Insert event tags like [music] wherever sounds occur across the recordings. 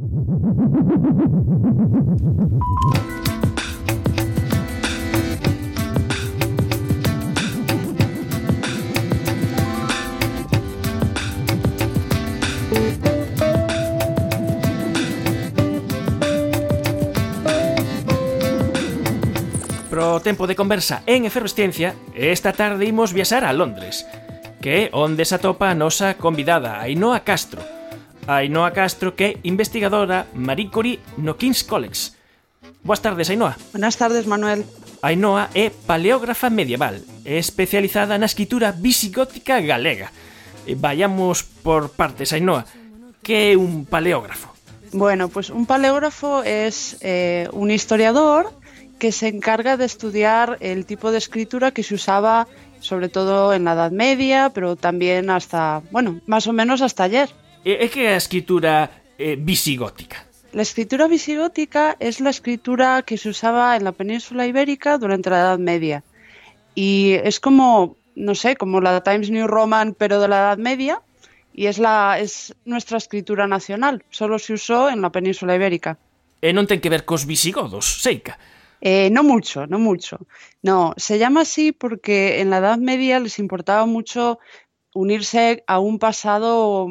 Pro tempo de conversa en efervesciencia, esta tarde imos viaxar a Londres, que é onde se atopa a nosa convidada Ainhoa Castro, Ainhoa Castro, que é investigadora Marie Curie no King's College. Boas tardes, Ainhoa. Buenas tardes, Manuel. Ainhoa é paleógrafa medieval, é especializada na escritura visigótica galega. E vayamos por partes, Ainhoa. Que é un paleógrafo? Bueno, pues un paleógrafo es eh, un historiador que se encarga de estudiar el tipo de escritura que se usaba sobre todo en la Edad Media, pero también hasta, bueno, más o menos hasta ayer. É, é que é a escritura eh, visigótica? La escritura visigótica es la escritura que se usaba en la península ibérica durante la Edad Media. Y es como, no sé, como la Times New Roman, pero de la Edad Media. Y es, la, es nuestra escritura nacional. Solo se usó en la península ibérica. E non ten que ver cos visigodos, seica. Eh, no mucho, no mucho. No, se llama así porque en la Edad Media les importaba mucho unirse a un pasado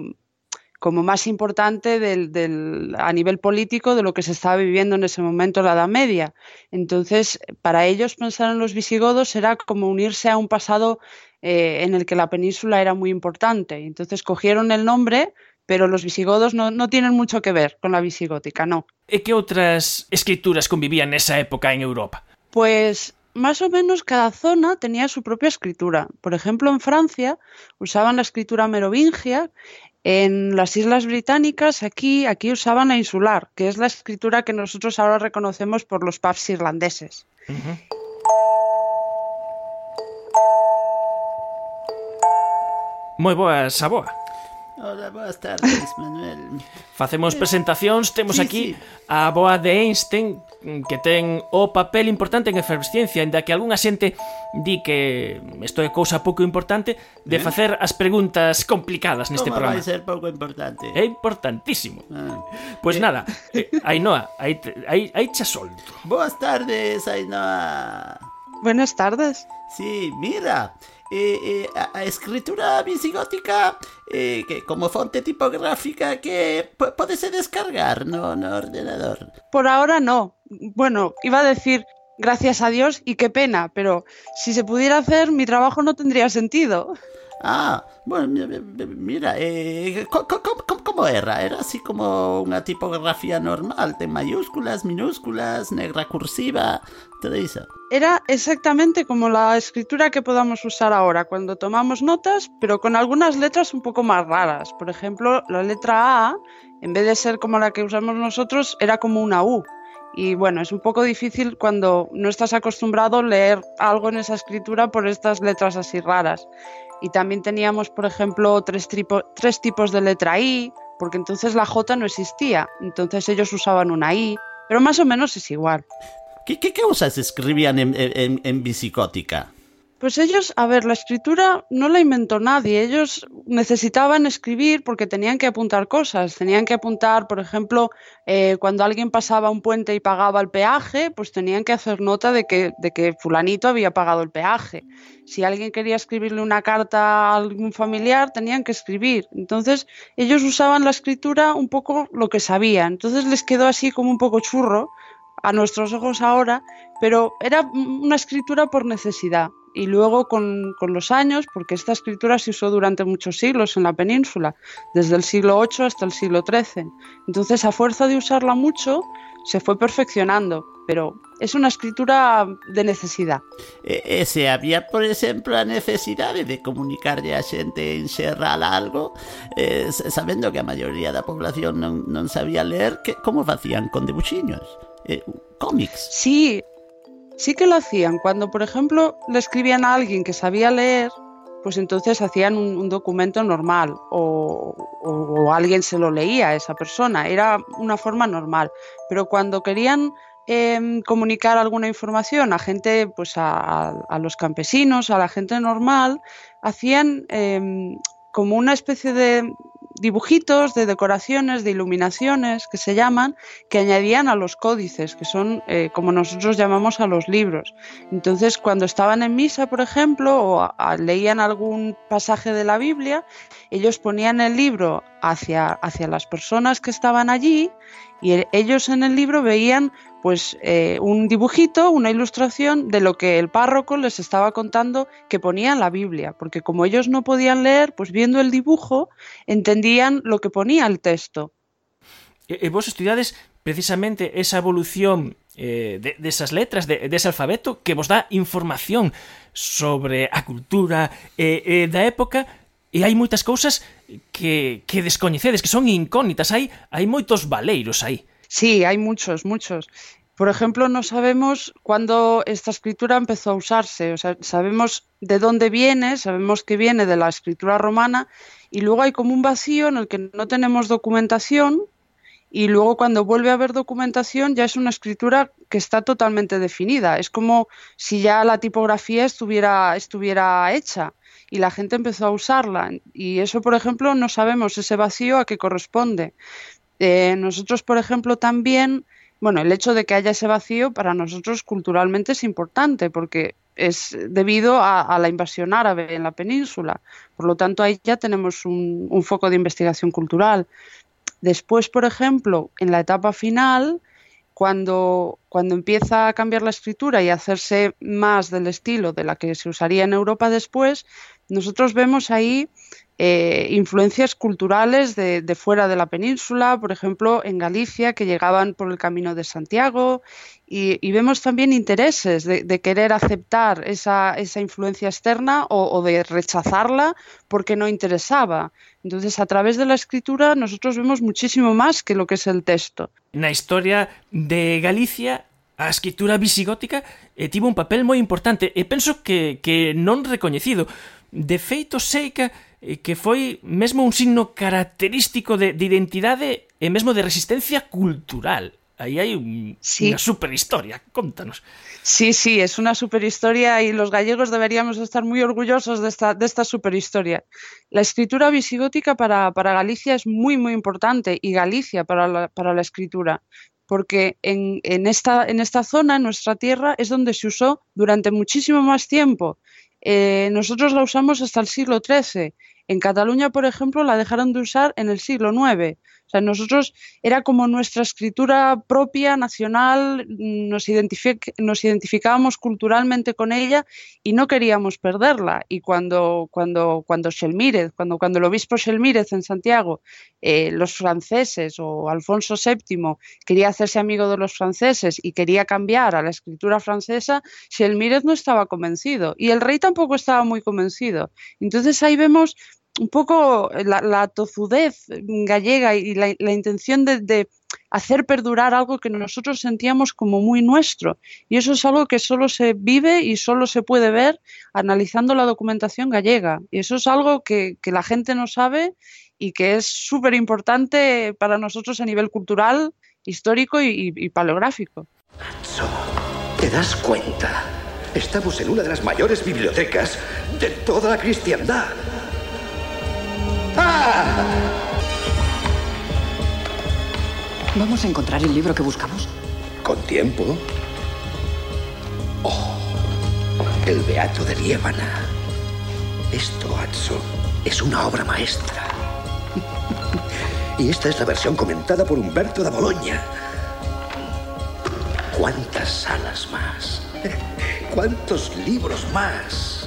como más importante del, del- a nivel político de lo que se estaba viviendo en ese momento en la Edad Media. Entonces, para ellos pensar en los visigodos era como unirse a un pasado eh, en el que la península era muy importante. Entonces cogieron el nombre, pero los visigodos no, no tienen mucho que ver con la visigótica, no. E que outras escrituras convivían nesa época en Europa? Pues más o menos cada zona tenía su propia escritura. Por ejemplo, en Francia usaban la escritura merovingia, en las Islas Británicas aquí, aquí usaban la insular, que es la escritura que nosotros ahora reconocemos por los pubs irlandeses. Moi boas, Saboa. Hola, boas tardes, Manuel. Facemos presentacións, temos sí, aquí sí. a boa de Einstein que ten o papel importante en efervesciencia, en da que algunha xente di que isto é cousa pouco importante de eh? facer as preguntas complicadas neste Como programa. vai ser pouco importante? É importantísimo. Ah. Pois eh. nada, eh, Ainhoa, aí, aí, aí xa solto. Boas tardes, Ainhoa. Buenas tardes. Sí, mira, eh, eh, a, escritura visigótica eh, que como fonte tipográfica que podese descargar no, no ordenador. Por ahora no. Bueno, iba a decir gracias a Dios y qué pena, pero si se pudiera hacer, mi trabajo no tendría sentido. Ah, bueno, mi- mi- mira, eh, ¿cómo era? Era así como una tipografía normal, de mayúsculas, minúsculas, negra cursiva, todo eso. Era exactamente como la escritura que podamos usar ahora cuando tomamos notas, pero con algunas letras un poco más raras. Por ejemplo, la letra A, en vez de ser como la que usamos nosotros, era como una U. Y bueno, es un poco difícil cuando no estás acostumbrado a leer algo en esa escritura por estas letras así raras. Y también teníamos, por ejemplo, tres, tipos de letra I, porque entonces la J no existía. Entonces ellos usaban una I, pero más o menos es igual. ¿Qué, qué, cosas escribían en, en? Pues ellos, a ver, la escritura no la inventó nadie. Ellos necesitaban escribir porque tenían que apuntar cosas. Tenían que apuntar, por ejemplo, eh, cuando alguien pasaba un puente y pagaba el peaje, pues tenían que hacer nota de que, de que fulanito había pagado el peaje. Si alguien quería escribirle una carta a algún familiar, tenían que escribir. Entonces, ellos usaban la escritura un poco lo que sabían. Entonces les quedó así como un poco churro a nuestros ojos ahora, pero era una escritura por necesidad. Y luego con, con los años, porque esta escritura se usó durante muchos siglos en la península, desde el siglo VIII hasta el siglo XIII. Entonces, a fuerza de usarla mucho, se fue perfeccionando, pero es una escritura de necesidad. E, se había, por exemplo, a necesidade de comunicarlle a xente en xerral algo, eh, sabendo que a maioría da población non, non sabía ler, que, como facían con debuxiños? Eh, cómics? Sí, sí que lo hacían. Cuando, por ejemplo, le escribían a alguien que sabía leer, pues entonces hacían un, documento normal o, alguien se lo leía a esa persona. Era una forma normal. Pero cuando querían eh, comunicar alguna información a gente, pues a, a, los campesinos, a la gente normal, hacían eh, como una especie de dibujitos, de decoraciones, de iluminaciones que se llaman, que añadían a los códices, que son eh, como nosotros llamamos a los libros. Entonces, cuando estaban en misa, por ejemplo, o leían algún pasaje de la Biblia, ellos ponían el libro hacia, hacia las personas que estaban allí y ellos en el libro veían pues eh, un dibujito, una ilustración de lo que el párroco les estaba contando que ponía en la Biblia, porque como ellos no podían leer, pues viendo el dibujo entendían lo que ponía el texto. E, e vos estudiades precisamente esa evolución eh, de, de, esas letras, de, de, ese alfabeto, que vos dá información sobre a cultura eh, eh, da época, E hai moitas cousas que, que descoñecedes, que son incógnitas, hai, hai moitos valeiros aí. Sí, hay muchos, muchos. Por ejemplo, no sabemos cuándo esta escritura empezó a usarse. O sea, sabemos de dónde viene, sabemos que viene de la escritura romana y luego hay como un vacío en el que no tenemos documentación y luego cuando vuelve a haber documentación ya es una escritura que está totalmente definida. Es como si ya la tipografía estuviera, estuviera hecha y la gente empezó a usarla. Y eso, por ejemplo, no sabemos ese vacío a qué corresponde. Eh, nosotros, por ejemplo, también, bueno, el hecho de que haya ese vacío para nosotros culturalmente es importante porque es debido a, la invasión árabe en la península. Por lo tanto, ahí ya tenemos un, un foco de investigación cultural. Después, por ejemplo, en la etapa final, cuando, cuando, empieza a cambiar la escritura y hacerse más del estilo de la que se usaría en Europa después, nosotros vemos ahí eh, influencias culturales de, fuera de la península, por ejemplo, en Galicia, que llegaban por el camino de Santiago, y, vemos también intereses de, querer aceptar esa, esa influencia externa o, o, de rechazarla porque no interesaba. Entonces, a través de la escritura, nosotros vemos muchísimo más que lo que es el texto. Na historia de Galicia, a escritura visigótica e tivo un papel moi importante e penso que, que non recoñecido. De feito, sei que, eh, que foi mesmo un signo característico de, de identidade e mesmo de resistencia cultural. Aí hai un, sí. unha superhistoria, contanos. Sí, sí, es una superhistoria y los gallegos deberíamos estar muy orgullosos de esta, de esta superhistoria. La escritura visigótica para, para Galicia es muy, muy importante y Galicia para la, para la escritura. Porque en, en, esta, en esta zona, en nuestra tierra, es donde se usó durante muchísimo más tiempo. Eh, nosotros la usamos hasta el siglo XIII. En Cataluña, por ejemplo, la dejaron de usar en el siglo IX. O sea, nosotros era como nuestra escritura propia, nacional, nos, identific nos identificábamos culturalmente con ella y no queríamos perderla. Y cuando, cuando, cuando Shelmírez, cuando, cuando el obispo Shelmírez en Santiago, eh, los franceses o Alfonso VII quería hacerse amigo de los franceses y quería cambiar a la escritura francesa, Shelmírez no estaba convencido y el rey tampoco estaba muy convencido. Entonces ahí vemos un poco la, la tozudez gallega y la, la intención de, de, hacer perdurar algo que nosotros sentíamos como muy nuestro. Y eso es algo que solo se vive y solo se puede ver analizando la documentación gallega. Y eso es algo que, que la gente no sabe y que es súper importante para nosotros a nivel cultural, histórico y, y, y paleográfico. So, ¿Te das cuenta? Estamos en una de las mayores bibliotecas de toda la cristiandad. ¿Vamos a encontrar el libro que buscamos? Con tiempo. Oh, el Beato de Liébana. Esto, Atso, es una obra maestra. y esta es la versión comentada por Humberto de Boloña. ¿Cuántas salas más? ¿Cuántos libros más?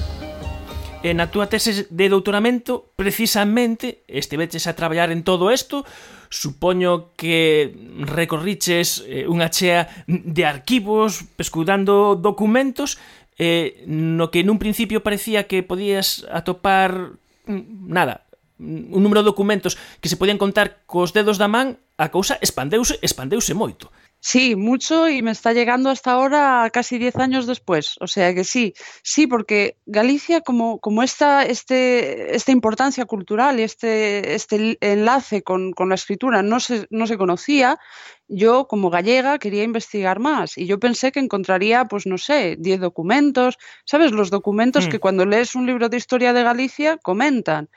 E na túa tese de doutoramento, precisamente, estiveches a traballar en todo isto, supoño que recorriches eh, unha chea de arquivos, pescudando documentos, eh, no que nun principio parecía que podías atopar mm, nada, un número de documentos que se podían contar cos dedos da man, a cousa expandeuse, expandeuse moito. Sí, mucho y me está llegando hasta ahora casi 10 años después. O sea que sí, sí, porque Galicia como, como esta, este, esta importancia cultural y este, este enlace con, con la escritura no se, no se conocía, yo como gallega quería investigar más y yo pensé que encontraría, pues no sé, 10 documentos, ¿sabes? Los documentos mm. que cuando lees un libro de historia de Galicia comentan.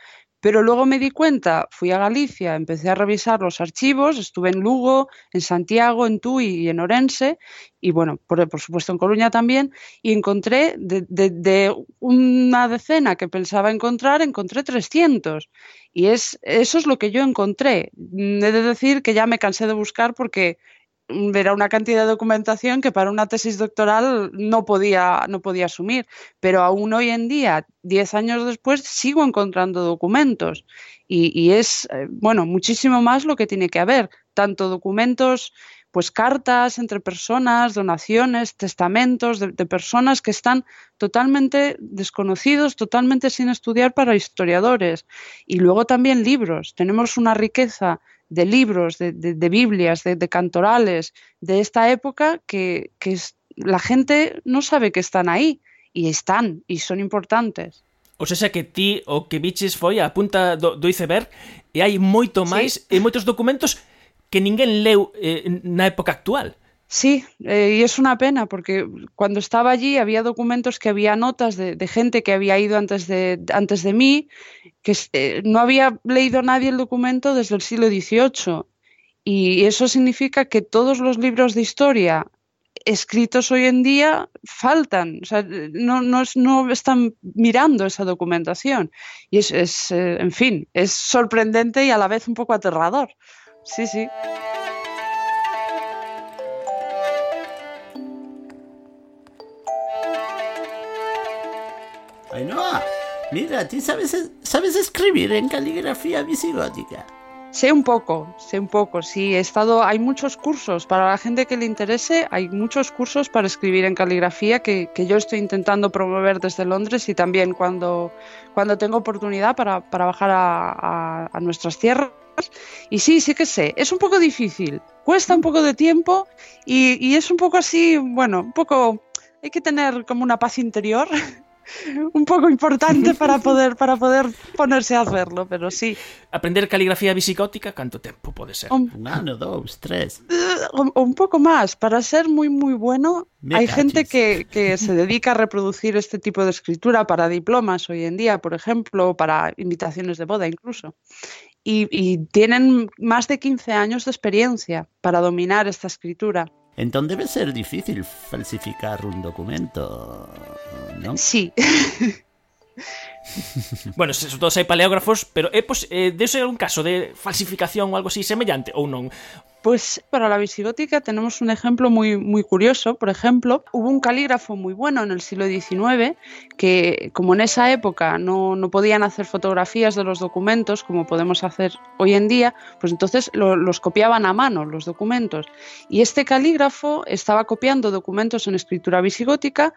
Pero luego me di cuenta, fui a Galicia, empecé a revisar los archivos, estuve en Lugo, en Santiago, en Tui y en Orense, y bueno, por, supuesto en Coruña también, y encontré de, una decena que pensaba encontrar, encontré 300. Y es, eso es lo que yo encontré. He de decir que ya me cansé de buscar porque era una cantidad de documentación que para una tesis doctoral no podía, no podía asumir. Pero aún hoy en día, diez años después, sigo encontrando documentos. Y, es, eh, bueno, muchísimo más lo que tiene que haber. Tanto documentos, pues cartas entre personas, donaciones, testamentos de, de personas que están totalmente desconocidos, totalmente sin estudiar para historiadores. Y luego también libros. Tenemos una riqueza de libros, de, de, de Biblias, de, de, cantorales de esta época que, que es, la gente no sabe que están ahí y están y son importantes. O sea, que ti o que biches foi a punta do, do iceberg e hai moito máis sí. e moitos documentos que ninguén leu eh, na época actual. Sí, eh, y es una pena porque cuando estaba allí había documentos que había notas de, de gente que había ido antes de, antes de mí, que eh, no había leído nadie el documento desde el siglo XVIII. Y eso significa que todos los libros de historia escritos hoy en día faltan, o sea, no, no, no están mirando esa documentación. Y es, es eh, en fin, es sorprendente y a la vez un poco aterrador. Sí, sí. Ainhoa, mira, ¿tú sabes, sabes escribir en caligrafía visigótica? Sé un poco, sé un poco, sí, he estado, hay muchos cursos, para la gente que le interese, hay muchos cursos para escribir en caligrafía que, que yo estoy intentando promover desde Londres y también cuando, cuando tengo oportunidad para, para bajar a, a, a nuestras tierras. Y sí, sí que sé, es un poco difícil, cuesta un poco de tiempo y, y es un poco así, bueno, un poco, hay que tener como una paz interior [laughs] un poco importante [laughs] para poder para poder ponerse a hacerlo, pero sí. Aprender caligrafía visigótica, ¿cuánto tiempo puede ser? Un, ano, dos, tres. Uh, un poco más. Para ser muy, muy bueno, Me hay gente que, que se dedica a reproducir este tipo de escritura para diplomas hoy en día, por ejemplo, para invitaciones de boda incluso. Y, y tienen más de 15 años de experiencia para dominar esta escritura. Entonces debe ser difícil falsificar un documento, ¿no? Sí. [laughs] [laughs] bueno, sobre todo hai paleógrafos, pero é pos, eh, de ser un caso de falsificación ou algo así semellante ou non? Pues para la visigótica tenemos un ejemplo muy, muy curioso. Por ejemplo, hubo un calígrafo muy bueno en el siglo XIX que, como en esa época no, no podían hacer fotografías de los documentos como podemos hacer hoy en día, pues entonces lo, los copiaban a mano los documentos. Y este calígrafo estaba copiando documentos en escritura visigótica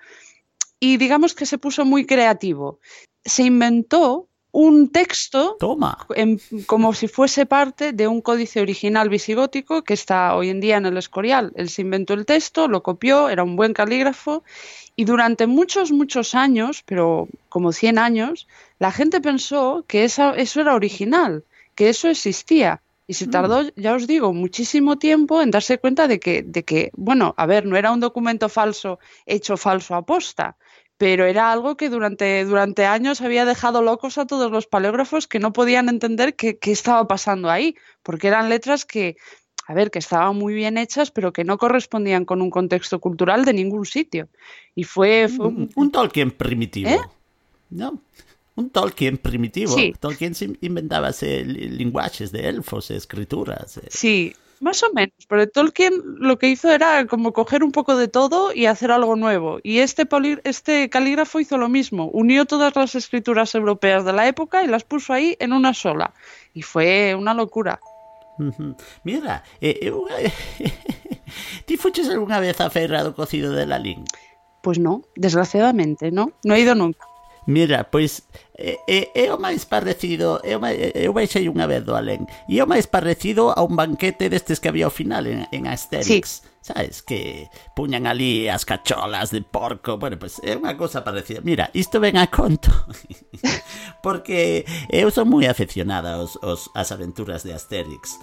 y digamos que se puso muy creativo. Se inventó un texto Toma. En, como si fuese parte de un códice original visigótico que está hoy en día en el Escorial. Él se inventó el texto, lo copió, era un buen calígrafo y durante muchos, muchos años, pero como 100 años, la gente pensó que esa, eso era original, que eso existía. Y se tardó, mm. ya os digo, muchísimo tiempo en darse cuenta de que, de que, bueno, a ver, no era un documento falso hecho falso a posta, pero era algo que durante, durante años había dejado locos a todos los paleógrafos que no podían entender qué, qué estaba pasando ahí, porque eran letras que, a ver, que estaban muy bien hechas, pero que no correspondían con un contexto cultural de ningún sitio. Y fue... fue... Un, un, Tolkien primitivo. ¿Eh? ¿No? Un Tolkien primitivo. Sí. Tolkien inventaba lenguajes de elfos, escrituras. Sí, más o menos, pero Tolkien lo que hizo era como coger un poco de todo y hacer algo nuevo. Y este, este calígrafo hizo lo mismo, unió todas las escrituras europeas de la época y las puso ahí en una sola. Y fue una locura. Mira, eh, eu... [laughs] ti fuches algunha vez a feira do cocido de Lalín? Pois non, desgraciadamente, non? Non he ido nunca. Mira, pois é, é, é o máis parecido é o máis, eu baixei unha vez do Alén. E é o máis parecido a un banquete destes que había ao final en, en Asterix sí. sabes, que puñan ali as cacholas de porco bueno, pois é unha cosa parecida. Mira, isto ven a conto [laughs] porque eu son moi afeccionada aos, aos, as aventuras de Asterix.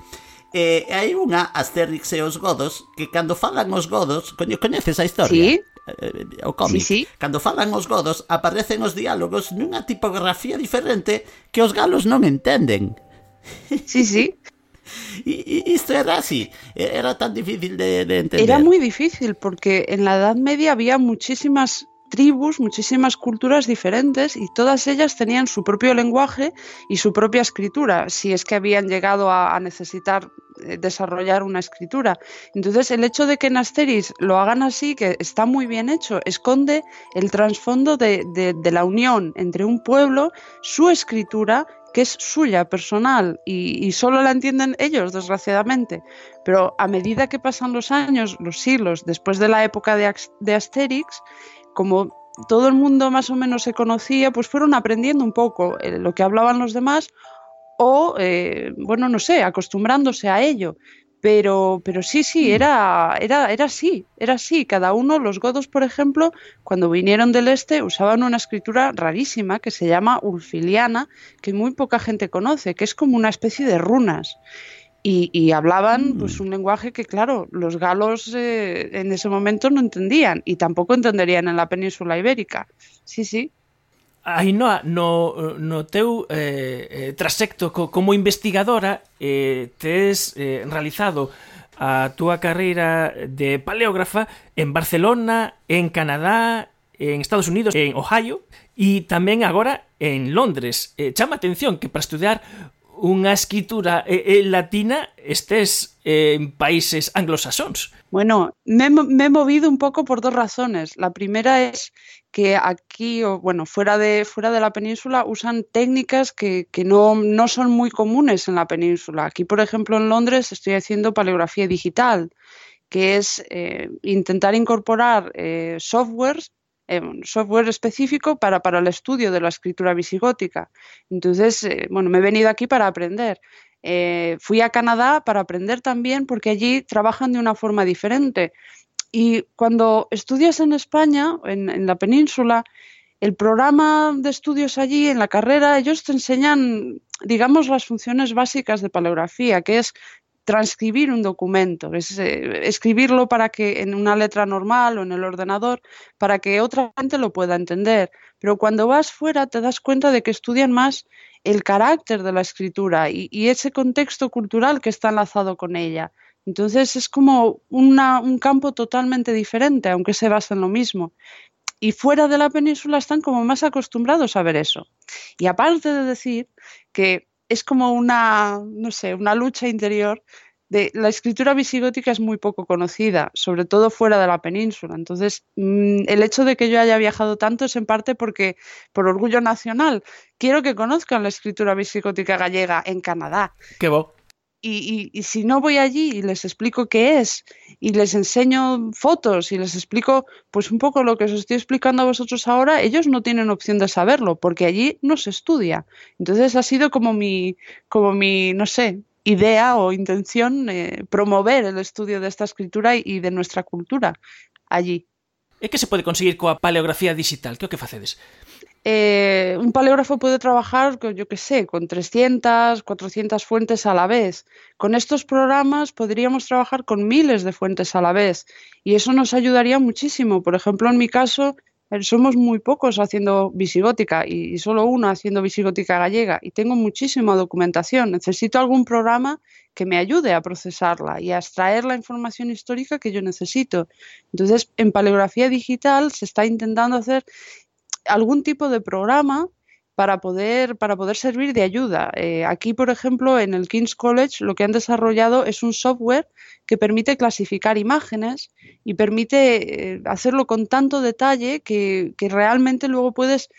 E hai unha, Asterix e os godos, que cando falan os godos, coñeces a historia? Sí, Eh, eh, o cómic, sí, sí. cando falan os godos aparecen os diálogos nunha tipografía diferente que os galos non entenden. [laughs] Sí, sí. E isto era así, era tan difícil de, de entender. Era moi difícil porque en la Edad Media había muchísimas tribus, muchísimas culturas diferentes y todas ellas tenían su propio lenguaje y su propia escritura, si es que habían llegado a, necesitar eh, desarrollar una escritura. Entonces, el hecho de que en Asteris lo hagan así, que está muy bien hecho, esconde el trasfondo de la unión entre un pueblo, su escritura que es suya, personal, y, y, solo la entienden ellos, desgraciadamente. Pero a medida que pasan los años, los siglos, después de la época de, de Asterix, como todo el mundo más o menos se conocía, pues fueron aprendiendo un poco eh, lo que hablaban los demás o, eh, bueno, no sé, acostumbrándose a ello. Pero, pero sí, sí, mm. era, era, era así, era así. Cada uno, los godos, por ejemplo, cuando vinieron del este, usaban una escritura rarísima que se llama ulfiliana, que muy poca gente conoce, que es como una especie de runas. Y, y, hablaban pues mm. un lenguaje que, claro, los galos eh, en ese momento no entendían y tampoco entenderían en la península ibérica. Sí, sí. Ainhoa, no, no teu eh, eh, trasecto co, como investigadora eh, tes eh, realizado a túa carreira de paleógrafa en Barcelona, en Canadá, en Estados Unidos, en Ohio e tamén agora en Londres. Eh, chama atención que para estudiar unha escritura eh, eh, latina estés eh, en países anglosaxóns. Bueno, me, me he movido un poco por dos razones. La primera es que aquí, o bueno, fuera de, fuera de la península, usan técnicas que, que no, no, son muy comunes en la península. Aquí, por ejemplo, en Londres estoy haciendo paleografía digital, que es eh, intentar incorporar eh, softwares eh, software específico para, para el estudio de la escritura visigótica. Entonces, eh, bueno, me he venido aquí para aprender. Eh, fui a Canadá para aprender también porque allí trabajan de una forma diferente. Y cuando estudias en España, en, en la península, el programa de estudios allí en la carrera, ellos te enseñan, digamos, las funciones básicas de paleografía, que es transcribir un documento, es eh, escribirlo para que en una letra normal o en el ordenador, para que otra gente lo pueda entender. Pero cuando vas fuera te das cuenta de que estudian más el carácter de la escritura y, y ese contexto cultural que está enlazado con ella. Entonces es como una, un campo totalmente diferente, aunque se basa en lo mismo. Y fuera de la península están como más acostumbrados a ver eso. Y aparte de decir que es como una, no sé, una lucha interior de la escritura visigótica es muy poco conocida, sobre todo fuera de la península. Entonces, mmm, el hecho de que yo haya viajado tanto es en parte porque, por orgullo nacional, quiero que conozcan la escritura visigótica gallega en Canadá. Y, y, y, si no voy allí y les explico qué es y les enseño fotos y les explico pues un poco lo que os estoy explicando a vosotros ahora, ellos no tienen opción de saberlo porque allí no se estudia. Entonces ha sido como mi, como mi no sé, idea o intención eh, promover el estudio de esta escritura y, y de nuestra cultura allí. E que se pode conseguir coa paleografía digital? Que o que facedes? Eh, un paleógrafo puede trabajar, con, yo qué sé, con 300, 400 fuentes a la vez. Con estos programas podríamos trabajar con miles de fuentes a la vez y eso nos ayudaría muchísimo. Por ejemplo, en mi caso, eh, somos muy pocos haciendo visigótica y, solo uno haciendo visigótica gallega y tengo muchísima documentación. Necesito algún programa que me ayude a procesarla y a extraer la información histórica que yo necesito. Entonces, en paleografía digital se está intentando hacer algún tipo de programa para poder, para poder servir de ayuda. Eh, aquí, por ejemplo, en el King's College lo que han desarrollado es un software que permite clasificar imágenes y permite eh, hacerlo con tanto detalle que, que, realmente luego puedes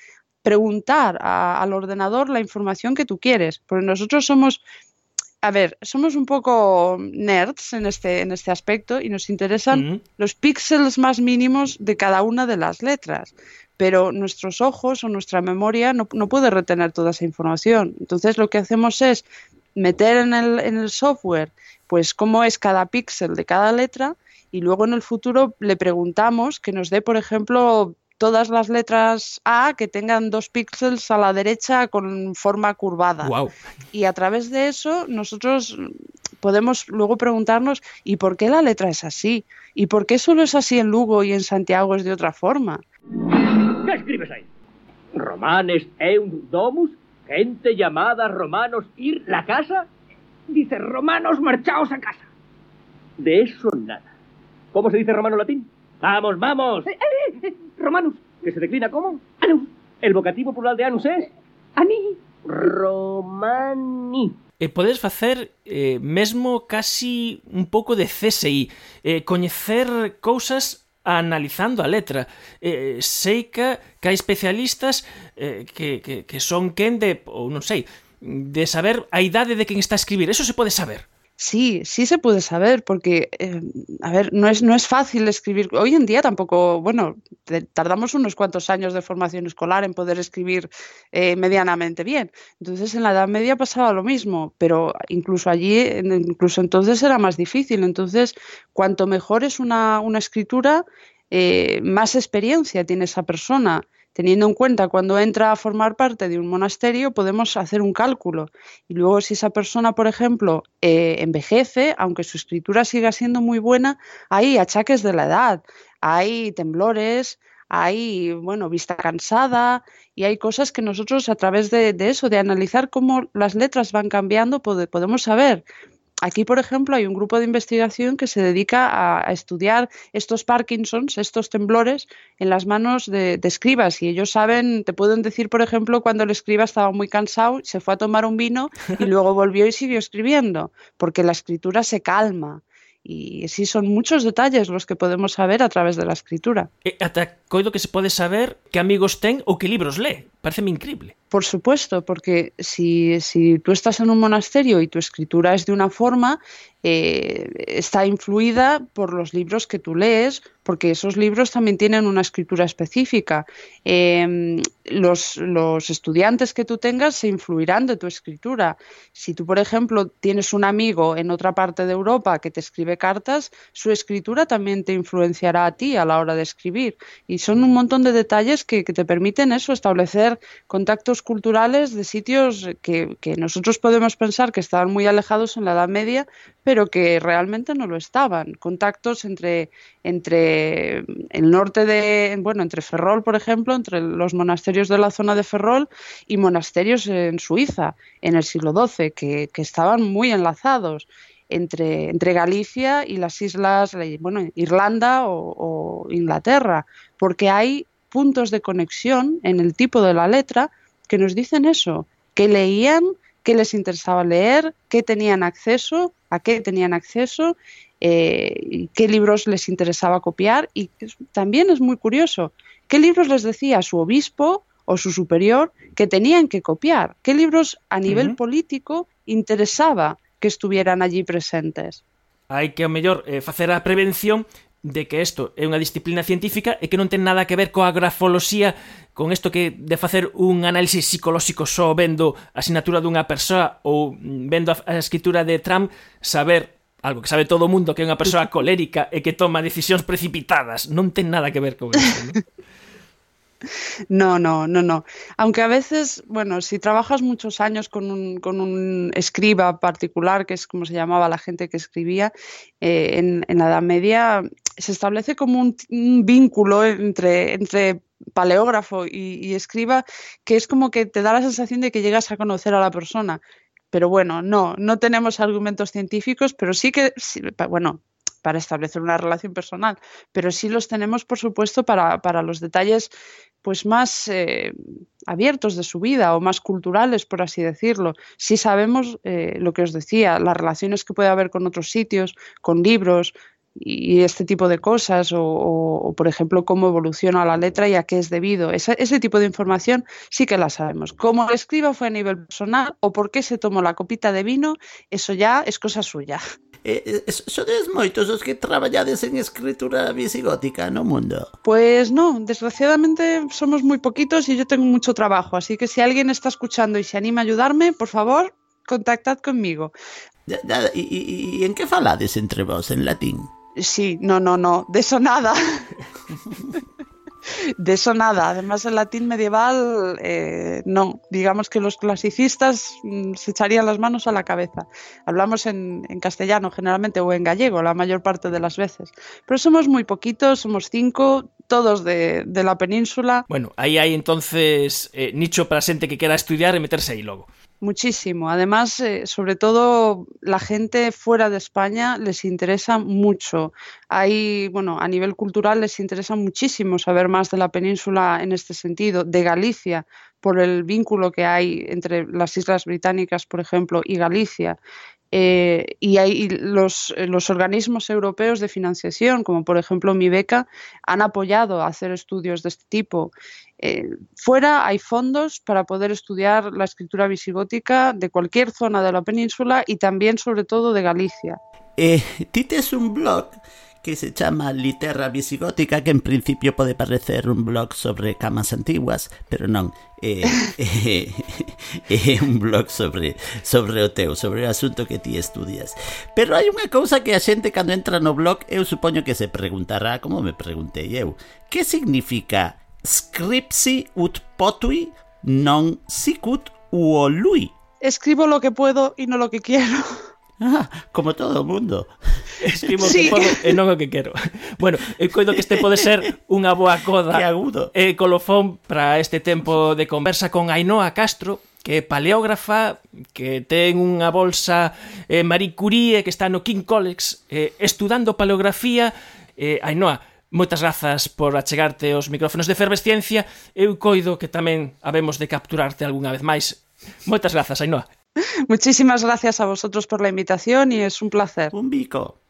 preguntar a, al ordenador la información que tú quieres. Porque nosotros somos a ver, somos un poco nerds en este, en este aspecto y nos interesan los píxeles más mínimos de cada una de las letras pero nuestros ojos o nuestra memoria no, no, puede retener toda esa información. Entonces lo que hacemos es meter en el, en el software pues cómo es cada píxel de cada letra y luego en el futuro le preguntamos que nos dé, por ejemplo, todas las letras A que tengan dos píxeles a la derecha con forma curvada. Y a través de eso nosotros podemos luego preguntarnos ¿y por qué la letra es así? ¿Y por qué solo es así en Lugo y en Santiago es de otra forma? ¿Qué escribes ahí? Romanes eun domus, gente llamada romanos ir la casa. Dice romanos marchaos a casa. De eso nada. ¿Cómo se dice romano latín? Vamos, vamos. Eh, eh, eh, romanus, que se declina como anus. El vocativo plural de anus es ani. Romani. E podes facer eh, mesmo casi un pouco de CSI, eh, coñecer cousas analizando a letra. Eh, sei que, que hai especialistas eh, que, que, que son quen de, ou non sei, de saber a idade de quen está a escribir. Eso se pode saber. Sí, sí se puede saber, porque, eh, a ver, no es, no es fácil escribir. Hoy en día tampoco, bueno, tardamos unos cuantos años de formación escolar en poder escribir eh, medianamente bien. Entonces, en la Edad Media pasaba lo mismo, pero incluso allí, incluso entonces era más difícil. Entonces, cuanto mejor es una, una escritura, eh, más experiencia tiene esa persona teniendo en cuenta cuando entra a formar parte de un monasterio, podemos hacer un cálculo. Y luego si esa persona, por ejemplo, eh, envejece, aunque su escritura siga siendo muy buena, hay achaques de la edad, hay temblores, hay, bueno, vista cansada y hay cosas que nosotros a través de, de eso, de analizar cómo las letras van cambiando, podemos saber Aquí, por ejemplo, hay un grupo de investigación que se dedica a, estudiar estos Parkinsons, estos temblores en las manos de, de, escribas. Y ellos saben, te pueden decir, por ejemplo, cuando el escriba estaba muy cansado, se fue a tomar un vino y [laughs] luego volvió y siguió escribiendo, porque la escritura se calma. Y sí, son muchos detalles los que podemos saber a través de la escritura. E ata coido que se pode saber que amigos ten ou que libros lee. Pareceme increíble. Por supuesto, porque si, si tú estás en un monasterio y tu escritura es de una forma, eh, está influida por los libros que tú lees, porque esos libros también tienen una escritura específica. Eh, los, los, estudiantes que tú tengas se influirán de tu escritura. Si tú, por ejemplo, tienes un amigo en otra parte de Europa que te escribe cartas, su escritura también te influenciará a ti a la hora de escribir. Son un montón de detalles que, te permiten eso, establecer contactos culturales de sitios que, que nosotros podemos pensar que estaban muy alejados en la Edad Media, pero que realmente no lo estaban. Contactos entre, entre el norte de, bueno, entre Ferrol, por ejemplo, entre los monasterios de la zona de Ferrol y monasterios en Suiza en el siglo XII, que, que estaban muy enlazados. Entre, entre, Galicia y las islas, eh, bueno, Irlanda o, o, Inglaterra, porque hay puntos de conexión en el tipo de la letra que nos dicen eso, que leían qué les interesaba leer, qué tenían acceso, a qué tenían acceso, eh, qué libros les interesaba copiar y también es muy curioso, qué libros les decía su obispo o su superior que tenían que copiar, qué libros a nivel uh -huh. político interesaba que estuvieran allí presentes. Hai que, ao mellor, eh, facer a prevención de que isto é unha disciplina científica e que non ten nada que ver coa grafoloxía con isto que de facer un análisis psicolóxico só vendo a asignatura dunha persoa ou vendo a, a escritura de Trump saber algo que sabe todo o mundo que é unha persoa [laughs] colérica e que toma decisións precipitadas non ten nada que ver con isto ¿no? [laughs] No, no, no, no. Aunque a veces, bueno, si trabajas muchos años con un, con un escriba particular, que es como se llamaba la gente que escribía eh, en, en, la Edad Media, se establece como un, vínculo entre, entre paleógrafo y, y, escriba que es como que te da la sensación de que llegas a conocer a la persona. Pero bueno, no, no tenemos argumentos científicos, pero sí que, bueno, para establecer una relación personal, pero sí los tenemos, por supuesto, para, para los detalles pues más eh, abiertos de su vida o más culturales, por así decirlo. Sí sabemos eh, lo que os decía, las relaciones que puede haber con otros sitios, con libros, y este tipo de cosas, o, por ejemplo cómo evoluciona la letra y a qué es debido. ese tipo de información sí que la sabemos. Cómo escriba fue a nivel personal o por qué se tomó la copita de vino, eso ya es cosa suya. eh, eh sodes moitos os que traballades en escritura visigótica no mundo? Pues no, desgraciadamente somos moi poquitos e yo tengo mucho trabajo, así que si alguien está escuchando y se anima a ayudarme, por favor, contactad conmigo. ¿Y, y, y en qué falades entre vos, en latín? Sí, no, no, no, de eso nada. [laughs] de eso nada. Además, el latín medieval, eh, no. Digamos que los clasicistas mm, se echarían las manos a la cabeza. Hablamos en, castellano generalmente o en gallego la mayor parte de las veces. Pero somos muy poquitos, somos cinco, todos de, la península. Bueno, ahí hay entonces eh, nicho para gente que quiera estudiar y meterse ahí luego. Muchísimo. Además, eh, sobre todo la gente fuera de España les interesa mucho. Hay, bueno, a nivel cultural les interesa muchísimo saber más de la península en este sentido, de Galicia, por el vínculo que hay entre las Islas Británicas, por ejemplo, y Galicia. Eh, y hay los, los, organismos europeos de financiación, como por ejemplo mi beca, han apoyado a hacer estudios de este tipo. Eh, fuera hay fondos para poder estudiar la escritura visigótica de cualquier zona de la península y también sobre todo de Galicia. Eh, es un blog que se llama Literra Visigótica, que en principio puede parecer un blog sobre camas antiguas, pero non, é, é, é un blog sobre sobre o teu, sobre o asunto que ti estudias. Pero hai unha cousa que a xente cando entra no blog, eu supoño que se preguntará, como me preguntei eu, que significa scripsi ut potui non sicut uolui? Escribo lo que puedo y no lo que quiero. Ah, [laughs] como todo o mundo. [laughs] Escribo sí. que podo [laughs] e non o que quero. Bueno, eh, eu coido que este pode ser unha boa coda. Que agudo. E colofón para este tempo de conversa con Ainhoa Castro, que é paleógrafa, que ten unha bolsa eh, Marie Curie, que está no King College, eh, estudando paleografía. Eh, Ainhoa, moitas grazas por achegarte aos micrófonos de Fervesciencia. Eu coido que tamén habemos de capturarte algunha vez máis. Moitas grazas, Ainhoa. [laughs] Muchísimas gracias a vosotros por la invitación y es un placer. Un bico.